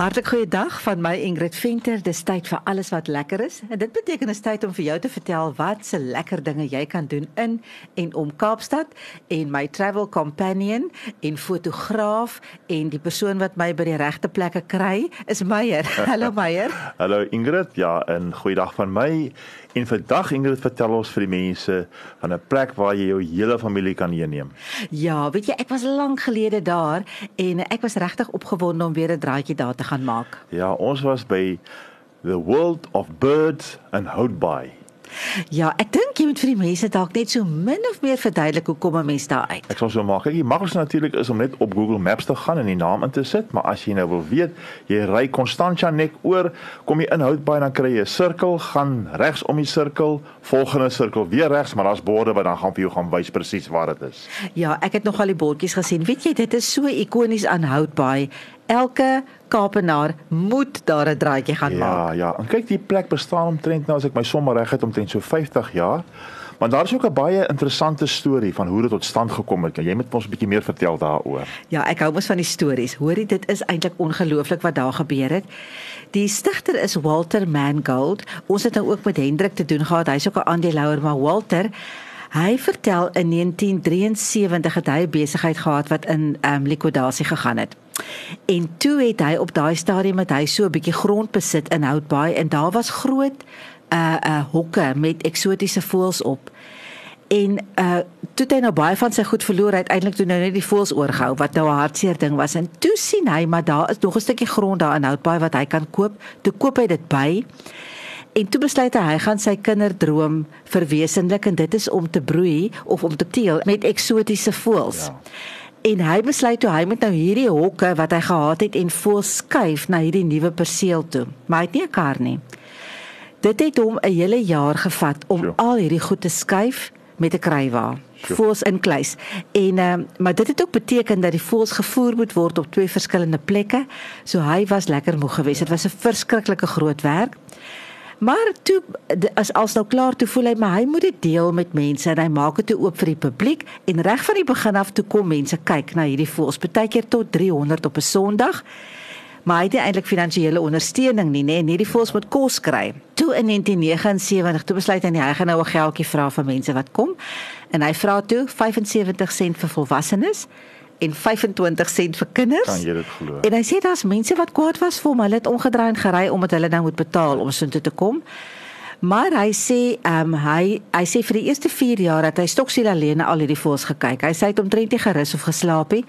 Hartlik goeiedag van my Ingrid Venter. Dis tyd vir alles wat lekker is. En dit beteken 'n tyd om vir jou te vertel wat se lekker dinge jy kan doen in en om Kaapstad en my travel companion en fotograaf en die persoon wat my by die regte plekke kry is Meyer. Hallo Meyer. Hallo Ingrid. Ja, 'n goeiedag van my. En vandag Ingrid vertel ons vir die mense van 'n plek waar jy jou hele familie kan heenneem. Ja, weet jy, ek was lank gelede daar en ek was regtig opgewonde om weer 'n draaitjie daar te gaan maak. Ja, ons was by The World of Birds and Houtbaai. Ja, ek dink jy moet vir die mense dalk net so min of meer verduidelik hoe kom 'n mens daar uit. Ek sal so maak. Kyk, die maklikste natuurlik is om net op Google Maps te gaan en die naam in te sit, maar as jy nou wil weet, jy ry Constantia nek oor, kom jy in Houtbaai dan kry jy 'n sirkel, gaan regs om die sirkel, volgende sirkel weer regs, maar daar's borde wat dan gaan vir jou gaan wys presies waar dit is. Ja, ek het nog al die bordjies gesien. Weet jy, dit is so ikonies aan Houtbaai. Elke Kaapenaar moet daar 'n draaitjie gaan ja, maak. Ja, ja. En kyk, die plek bestaan omtrent nou as ek my somme reg het omtrent so 50 jaar. Maar daar is ook 'n baie interessante storie van hoe dit tot stand gekom het. Kan jy met ons 'n bietjie meer vertel daaroor? Ja, ek hou mos van die stories. Hoorie, dit is eintlik ongelooflik wat daar gebeur het. Die stigter is Walter Mangold. Ons het nou ook met Hendrik te doen gehad. Hy's ook 'n aandeelhouer, maar Walter Hy vertel in 1973 het hy 'n besigheid gehad wat in um, likwidasie gegaan het. En toe het hy op daai stadium met hy so 'n bietjie grond besit in Houtbaai en daar was groot uh uh hokke met eksotiese voëls op. En uh toe het hy nou baie van sy goed verloor uiteindelik toe nou net die voëls oorgehou wat nou 'n hartseer ding was en toe sien hy maar daar is nog 'n stukkie grond daar in Houtbaai wat hy kan koop. Toe koop hy dit by. En toe besluit hy hy gaan sy kinderdroom verwesenlik en dit is om te broei of om te teel met eksotiese voëls. Ja. En hy besluit toe hy moet nou hierdie hokke wat hy gehad het en vol skuif na hierdie nuwe perseel toe. Maar hy het nie 'n kar nie. Dit het hom 'n hele jaar gevat om sure. al hierdie goed te skuif met 'n krywa. Sure. Voels in kluis. En ehm uh, maar dit het ook beteken dat die voels gevoer moet word op twee verskillende plekke. So hy was lekker moeg geweest. Dit was 'n verskriklike groot werk. Maar toe as als nou klaar toe voel hy maar hy moet dit deel met mense en hy maak dit oop vir die publiek en reg van die begin af toe kom mense kyk na hierdie voels partykeer tot 300 op 'n Sondag. Maar hy het eintlik finansiële ondersteuning nie nê en hierdie voels moet kos kry. Toe in 1979 toe besluit hy hy gaan nou 'n geldjie vra vir mense wat kom en hy vra toe 75 sent vir volwassenes en 25 sent vir kinders. Kan jy dit glo? En hy sê daar's mense wat kwaad was vir hom. Hulle het omgedraai en gery omdat hulle nou moet betaal om soontoe te kom. Maar hy sê ehm um, hy hy sê vir die eerste 4 jaar het hy stoksiel alleen al hierdie voëls gekyk. Hy sê hy het omtrent nie gerus of geslaap nie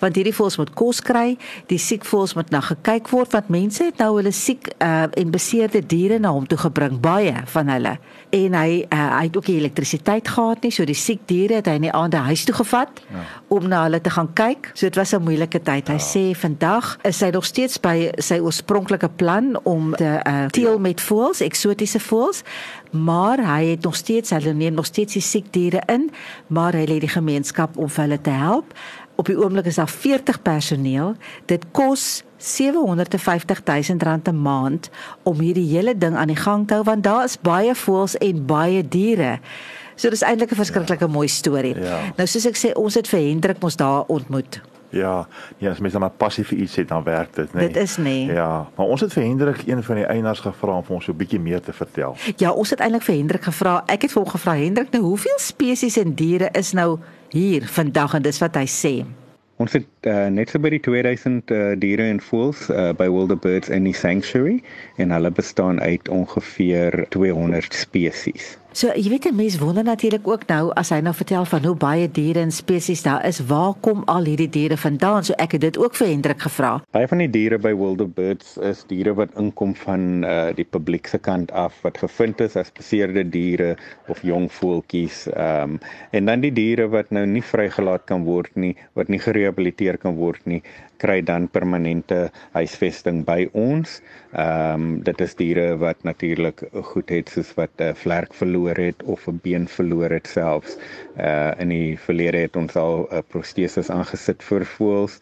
want hierdie voëls moet kos kry, die siek voëls moet na gekyk word want mense het nou hulle siek uh, en beseerde diere na hom toe gebring, baie van hulle. En hy uh, hy het ook nie elektrisiteit gehad nie, so die siek diere het hy in die aande huis toe gevat ja. om na hulle te gaan kyk. So dit was 'n moeilike tyd. Hy ja. sê vandag is hy nog steeds by sy oorspronklike plan om te uh, teel met voëls, eksotiese voëls, maar hy het nog steeds hulle neem nog steeds die siek diere in, maar hy lê die gemeenskap om vir hulle te help op die oomblik is daar 40 personeel. Dit kos 750 000 rand 'n maand om hierdie hele ding aan die gang te hou want daar is baie voëls en baie diere. So dis eintlik 'n verskriklike ja. mooi storie. Ja. Nou soos ek sê, ons het vir Hendrik mos daar ontmoet. Ja, ja, as mens dan 'n passie vir iets het, dan werk dit, nee. Dit is nie. Ja, maar ons het vir Hendrik een van die eienaars gevra om vir ons so 'n bietjie meer te vertel. Ja, ons het eintlik vir Hendrik gevra. Ek het vir hom gevra, Hendrik, nou hoeveel spesies en diere is nou hier vandag en dis wat hy sê. Ons het uh, net so by die 2000 uh, diere en voëls uh, by Wilder Birds in die sanctuary en hulle bestaan uit ongeveer 200 spesies. So jy weet 'n mens wonder natuurlik ook nou as hy nou vertel van hoe baie diere en spesies daar is, waar kom al hierdie diere vandaan? So ek het dit ook vir Hendrik gevra. Baie van die diere by Wilder Birds is diere wat inkom van uh, die publiek se kant af wat gevind is as beseerde diere of jong voeltjies. Ehm um, en dan die diere wat nou nie vrygelaat kan word nie, wat nie gerehabiliteer kan word nie, kry dan permanente huisvesting by ons. Ehm um, dit is diere wat natuurlik goed het soos wat 'n uh, vlerk verloor het of 'n been verloor het selfs. Uh in die verlede het ons al uh, proteses aangesit vir voëls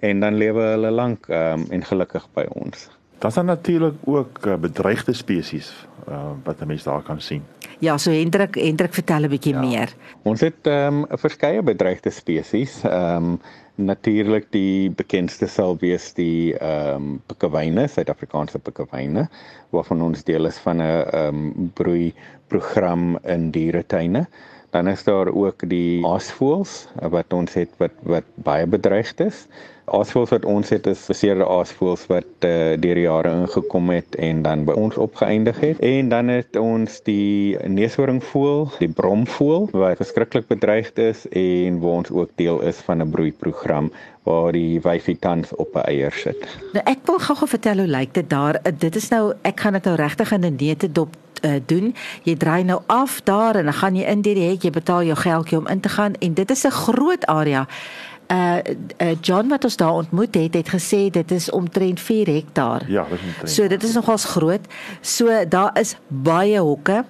en dan lewe hulle lank ehm um, en gelukkig by ons. Daar's dan natuurlik ook uh, bedreigde spesies uh, wat 'n mens daar kan sien. Ja, so Hendrik, Hendrik vertel 'n bietjie ja. meer. Ons het ehm um, verskeie bedreigde spesies. Ehm um, natuurlik die bekendste sal wees die ehm um, pikkewyne, Suid-Afrikaanse pikkewyne, waarvan ons deel is van 'n ehm um, broei program in dieretuine. Dan is daar ook die aasvoëls wat ons het wat wat baie bedreigd is aasvoëls wat ons het is beseerde aasvoëls wat uh, deur die jare ingekom het en dan by ons opgeëindig het. En dan het ons die neushoringvoël, die bromvoël wat verskriklik bedreigd is en waar ons ook deel is van 'n broeiprogram waar die wyfie tans op 'n eier sit. Nou ek wil gou-gou vertel hoe lyk dit daar. Dit is nou ek gaan dit nou regtig in 'n neute dop uh, doen. Jy draai nou af daar en dan gaan jy in deur die hek, jy betaal jou geldjie om in te gaan en dit is 'n groot area uh, uh John wat ons daar ontmoet het, het gesê dit is omtrent 4 hektaar. Ja, dit is omtrent. So dit is nogals groot. So daar is baie hokke.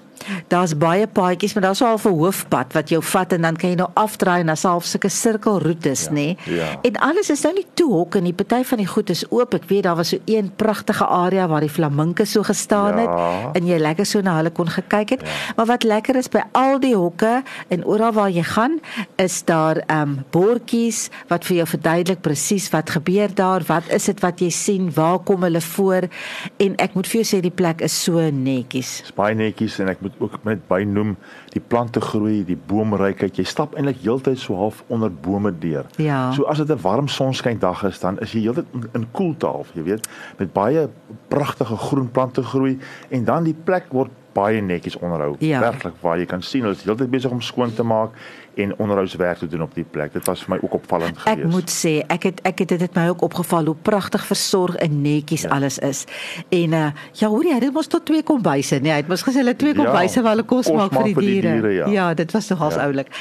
Daar's baie paadjies, maar daar's al 'n hoofpad wat jou vat en dan kan jy nou afdraai na self sulke sirkelroetes, ja, nê? Nee? Ja. En alles is nou nie toe hok en die party van die goed is oop. Ek weet daar was so een pragtige area waar die flaminke so gestaan ja. het en jy lekker so na hulle kon gekyk het. Ja. Maar wat lekker is by al die hokke en oral waar jy gaan, is daar ehm um, bordjies wat vir jou verduidelik presies wat gebeur daar, wat is dit wat jy sien, waar kom hulle voor en ek moet vir jou sê die plek is so netjies. Dis baie netjies en ek moet moet ook net bynoem die plante groei, die boomrykheid. Jy stap eintlik heeltyd so half onder bome deur. Ja. So as dit 'n warm sonskyn dag is, dan is jy heeltyd in koelte half, jy weet, met baie pragtige groen plante groei en dan die plek word baie netjies onderhou. Ja. Werklik waar jy kan sien hulle is heeltyd besig om skoon te maak en onderhoudswerk te doen op die plek. Dit was vir my ook opvallend geweest. Ek moet sê, ek het ek het dit het my ook opgeval hoe pragtig versorg en netjies ja. alles is. En uh ja, hoor jy, dit mos tot twee kombuise, nee, hy het mos gesê hulle twee ja, kombuise ja, waar hulle kos maak vir die diere. Die diere ja. ja, dit was nogals ja. oulik.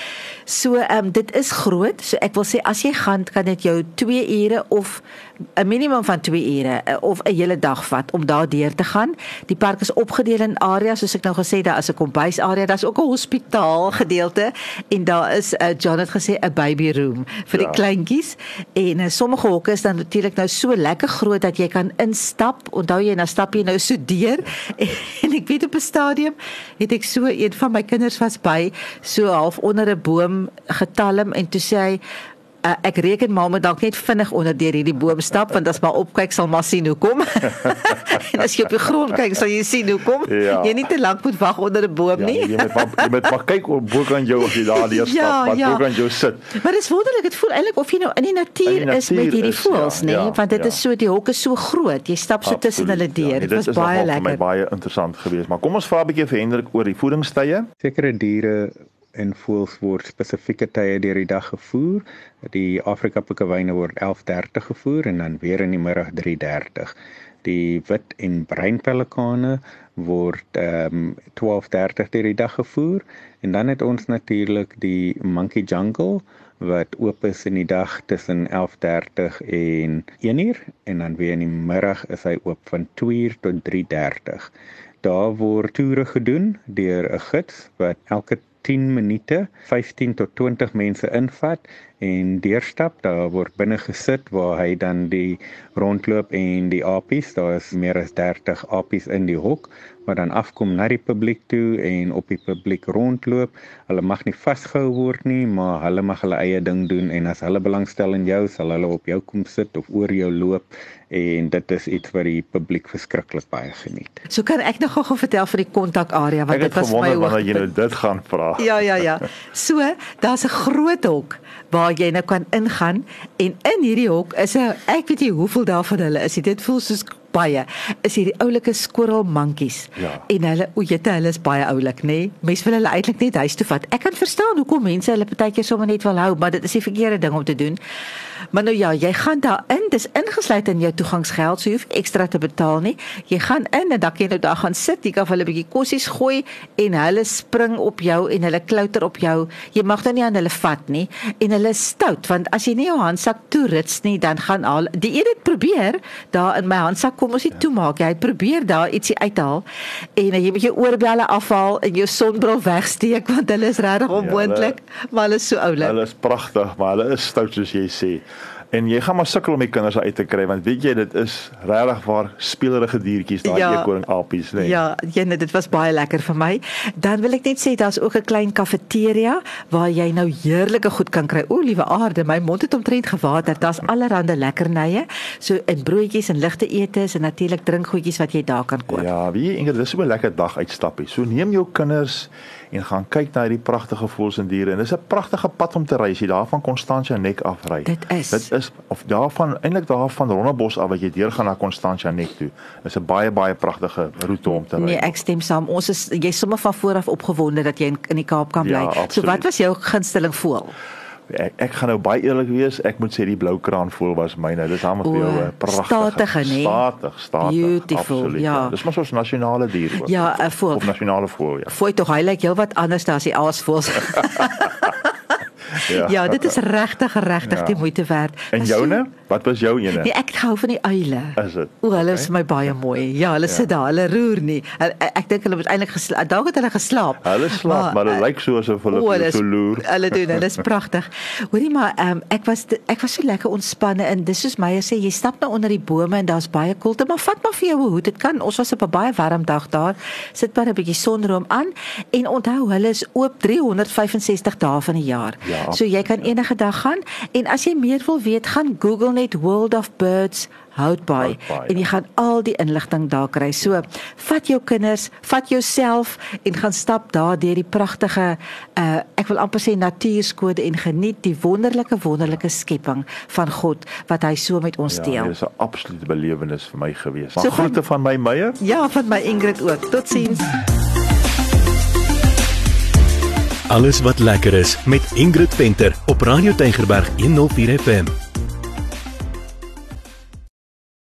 So ehm um, dit is groot. So ek wil sê as jy gaan, kan dit jou 2 ure of 'n minimum van 2 ure uh, of 'n hele dag vat om daar deur te gaan. Die park is opgedeel in areas soos ek nou gesê, daar is 'n kombuisarea, daar's ook 'n hospitaal gedeelte en daar is uh, John het gesê 'n baby room vir ja. die kleintjies en uh, sommige hokke is dan natuurlik nou so lekker groot dat jy kan instap. Onthou jy nou stap jy nou so deur en, en ek weet op 'n stadium het ek so een van my kinders was by so half onder 'n boom getalm en toe sê hy Uh, ek reken maar moet dalk net vinnig onder deur hierdie boom stap want as maar opkyk sal maar sien hoe kom. en as jy op die grond kyk sal jy sien hoe kom. Ja. Jy nie te lank moet wag onder 'n boom ja, nie. jy moet maar, jy moet maar kyk op bo kan jou as jy daar deur stap, ja, wat ja. bo kan jou sit. Maar dit is wonderlik, dit voel eintlik of jy nou in die natuur, die natuur is met hierdie voels, ja, nê, ja, want dit ja. is so die hokke so groot. Jy stap so tussen hulle deur. Ja, dit was baie lekker. Dit was baie interessant geweest. Maar kom ons vra 'n bietjie vir Hendrik oor die voedingstye. Sekere diere en voels word spesifieke tye deur die dag gevoer. Die Afrika pikkewyne word 11:30 gevoer en dan weer in die middag 3:30. Die wit en bruin pelikane word ehm um, 12:30 deur die dag gevoer en dan het ons natuurlik die monkey jungle wat oop is in die dag tussen 11:30 en 1uur en dan weer in die middag is hy oop van 2uur tot 3:30. Daar word toere gedoen deur 'n gids wat elke 10 minute 15 tot 20 mense invat en deurstap. Daar word binne gesit waar hy dan die rondloop en die apies daar is meer as 30 apies in die hok wat dan afkom na die publiek toe en op die publiek rondloop. Hulle mag nie vasgehou word nie, maar hulle mag hulle eie ding doen en as hulle belangstel in jou, sal hulle op jou kom sit of oor jou loop en dit is iets wat die publiek verskriklik baie geniet. So kan ek nog gou vertel vir die kontakarea want dit was my wanneer jy nou dit gaan vra. Ja ja ja. So, daar's 'n groot hok waar jy nou kan ingaan en in hierdie hok is 'n ek weet nie hoeveel daarvan hulle is. Dit voel soos baie is hierdie oulike skorrelmankies. Ja. En hulle o, jette, hulle is baie oulik, nê? Nee? Mense wil hulle eintlik net huis toe vat. Ek kan verstaan hoekom mense hulle partykeer sommer net wil hou, maar dit is die verkeerde ding om te doen. Maar nou ja, jy gaan daar in, dis ingesluit in jou toegangsgeld, so jy hoef ekstra te betaal nie. Jy gaan in en dan kan jy nou daar gaan sit, jy kan vir hulle 'n bietjie kossies gooi en hulle spring op jou en hulle klouter op jou. Jy mag nou nie aan hulle vat nie en hulle is stout want as jy nie jou handsak toerits nie, dan gaan al die een het probeer daar in my handsak kom ons nie ja. toemaak. Hy probeer daar ietsie uithaal en jy moet jou oorbelle afhaal en jou sonbril wegsteek want hulle is regtig onmoontlik, ja, maar hulle is so oulik. Hulle is pragtig, maar hulle is stout soos jy sê. En jy gaan maar sukkel om die kinders uit te kry want weet jy dit is regtig waar speelerige diertjies daai Ja. eekoring apies, nee. Ja, jene, dit was baie lekker vir my. Dan wil ek net sê daar's ook 'n klein kafeteria waar jy nou heerlike goed kan kry. O, liewe aarde, my mond het omtrent gewater. Daar's allerlei lekkernye, so in broodjies en ligte etes en natuurlik drinkgoedjies wat jy daar kan koop. Ja, wie Ingrid, dis so 'n lekker dag uitstappie. So neem jou kinders en gaan kyk na hierdie pragtige voëls en diere. En dis 'n pragtige pad om te ry as jy daar van Constantia Nek afry. Dit is. Dit is of daarvan eintlik daar van Rondebos af wat jy deur gaan na Constantia Nek toe. Dis 'n baie baie pragtige roete om te ry. Nee, ek stem saam. Ons is jy sommer van vooraf opgewonde dat jy in, in die Kaap kan bly. Ja, so wat was jou gunsteling voël? Ek, ek gaan nou baie eerlik wees, ek moet sê die blou kraan voel was myne. Dis hom O, vir jou 'n pragtige. statige, nee. Statig, statig. Beautiful, absoluut, ja. Dis maar soos nasionale dier ook. Ja, 'n voël. Of nasionale voël, ja. Fooi tog hy lyk heelwat anders as die aasvoëls. ja, dit is regtig regtig Ja. die moeite werd. En joune? Wat was jou ene? Nee, ek hou van die uile. Is dit? O, hulle is Okay. my baie mooi. Ja, hulle sit daar, hulle roer nie. Hulle- Ek, ek dink hulle het eintlik. Dalk het hulle geslaap. Hulle slaap, maar dit eh, lyk so asof hulle o, vir hulle is- so loer. Hulle doen, hulle is pragtig. Hoorie maar, um, ek was ek was so lekker ontspanne en dis soos Meyer sê, jy stap nou onder die bome en daar's baie koelte, maar vat maar vir jou 'n hoed. Dit kan. Ons was op 'n baie warm dag daar. Sit maar 'n bietjie sonroom aan en onthou, hulle is oop 365 dae van die jaar. Ja, so jy kan enige dag gaan en as jy meer wil weet, gaan Google net World of Birds Houtbaai en jy ja. gaan al die inligting daar kry. So, vat jou kinders, vat jouself en gaan stap daar deur die pragtige uh ek wil amper sê natuurskode en geniet die wonderlike wonderlike skepping van God wat hy so met ons Ja, deel. dit is 'n absolute belewenis vir my gewees. So Maar gaan- groete van my Meyer. Ja, van my Ingrid ook. Totsiens. Alles wat lekker is met Ingrid Venter op Radio Tygerberg 104 FM.